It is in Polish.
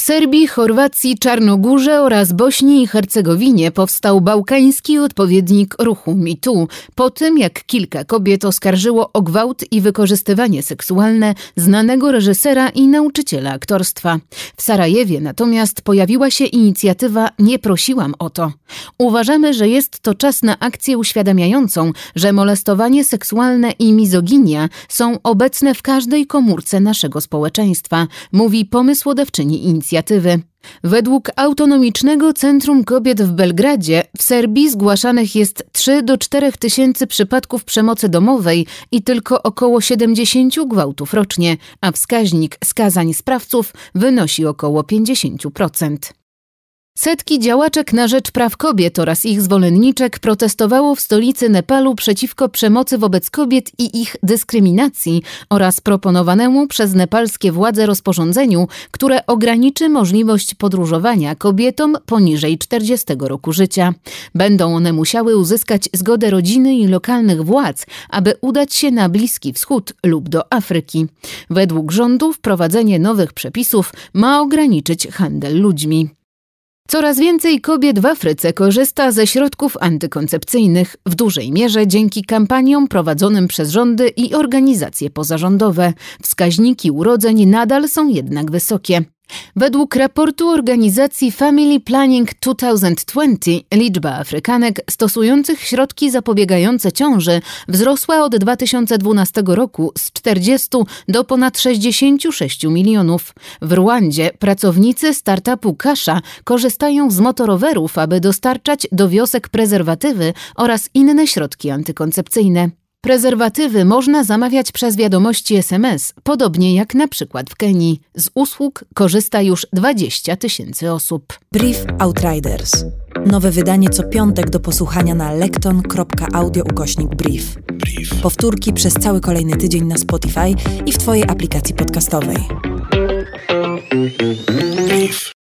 Serbii, Chorwacji, Czarnogórze oraz Bośni i Hercegowinie powstał bałkański odpowiednik ruchu MeToo, po tym jak kilka kobiet oskarżyło o gwałt i wykorzystywanie seksualne znanego reżysera i nauczyciela aktorstwa. W Sarajewie natomiast pojawiła się inicjatywa Nie prosiłam o to. Uważamy, że jest to czas na akcję uświadamiającą, że molestowanie seksualne i mizoginia są obecne w każdej komórce naszego społeczeństwa, mówi pomysłodawczyni inicjatywy inicjatywy. Według Autonomicznego Centrum Kobiet w Belgradzie w Serbii zgłaszanych jest 3 do 4 tysięcy przypadków przemocy domowej i tylko około 70 gwałtów rocznie, a wskaźnik skazań sprawców wynosi około 50%. Setki działaczek na rzecz praw kobiet oraz ich zwolenniczek protestowało w stolicy Nepalu przeciwko przemocy wobec kobiet i ich dyskryminacji oraz proponowanemu przez nepalskie władze rozporządzeniu, które ograniczy możliwość podróżowania kobietom poniżej 40 roku życia. Będą one musiały uzyskać zgodę rodziny i lokalnych władz, aby udać się na Bliski Wschód lub do Afryki. Według rządu wprowadzenie nowych przepisów ma ograniczyć handel ludźmi. Coraz więcej kobiet w Afryce korzysta ze środków antykoncepcyjnych, w dużej mierze dzięki kampaniom prowadzonym przez rządy i organizacje pozarządowe. Wskaźniki urodzeń nadal są jednak wysokie. Według raportu organizacji Family Planning 2020 liczba Afrykanek stosujących środki zapobiegające ciąży wzrosła od 2012 roku z 40 do ponad 66 milionów. W Rwandzie pracownicy startupu Kasha korzystają z motorowerów, aby dostarczać do wiosek prezerwatywy oraz inne środki antykoncepcyjne. Prezerwatywy można zamawiać przez wiadomości SMS, podobnie jak na przykład w Kenii. Z usług korzysta już 20 tysięcy osób. Brief Outriders. Nowe wydanie co piątek do posłuchania na lekton.audio ukośnik brief. brief. Powtórki przez cały kolejny tydzień na Spotify i w Twojej aplikacji podcastowej. Brief.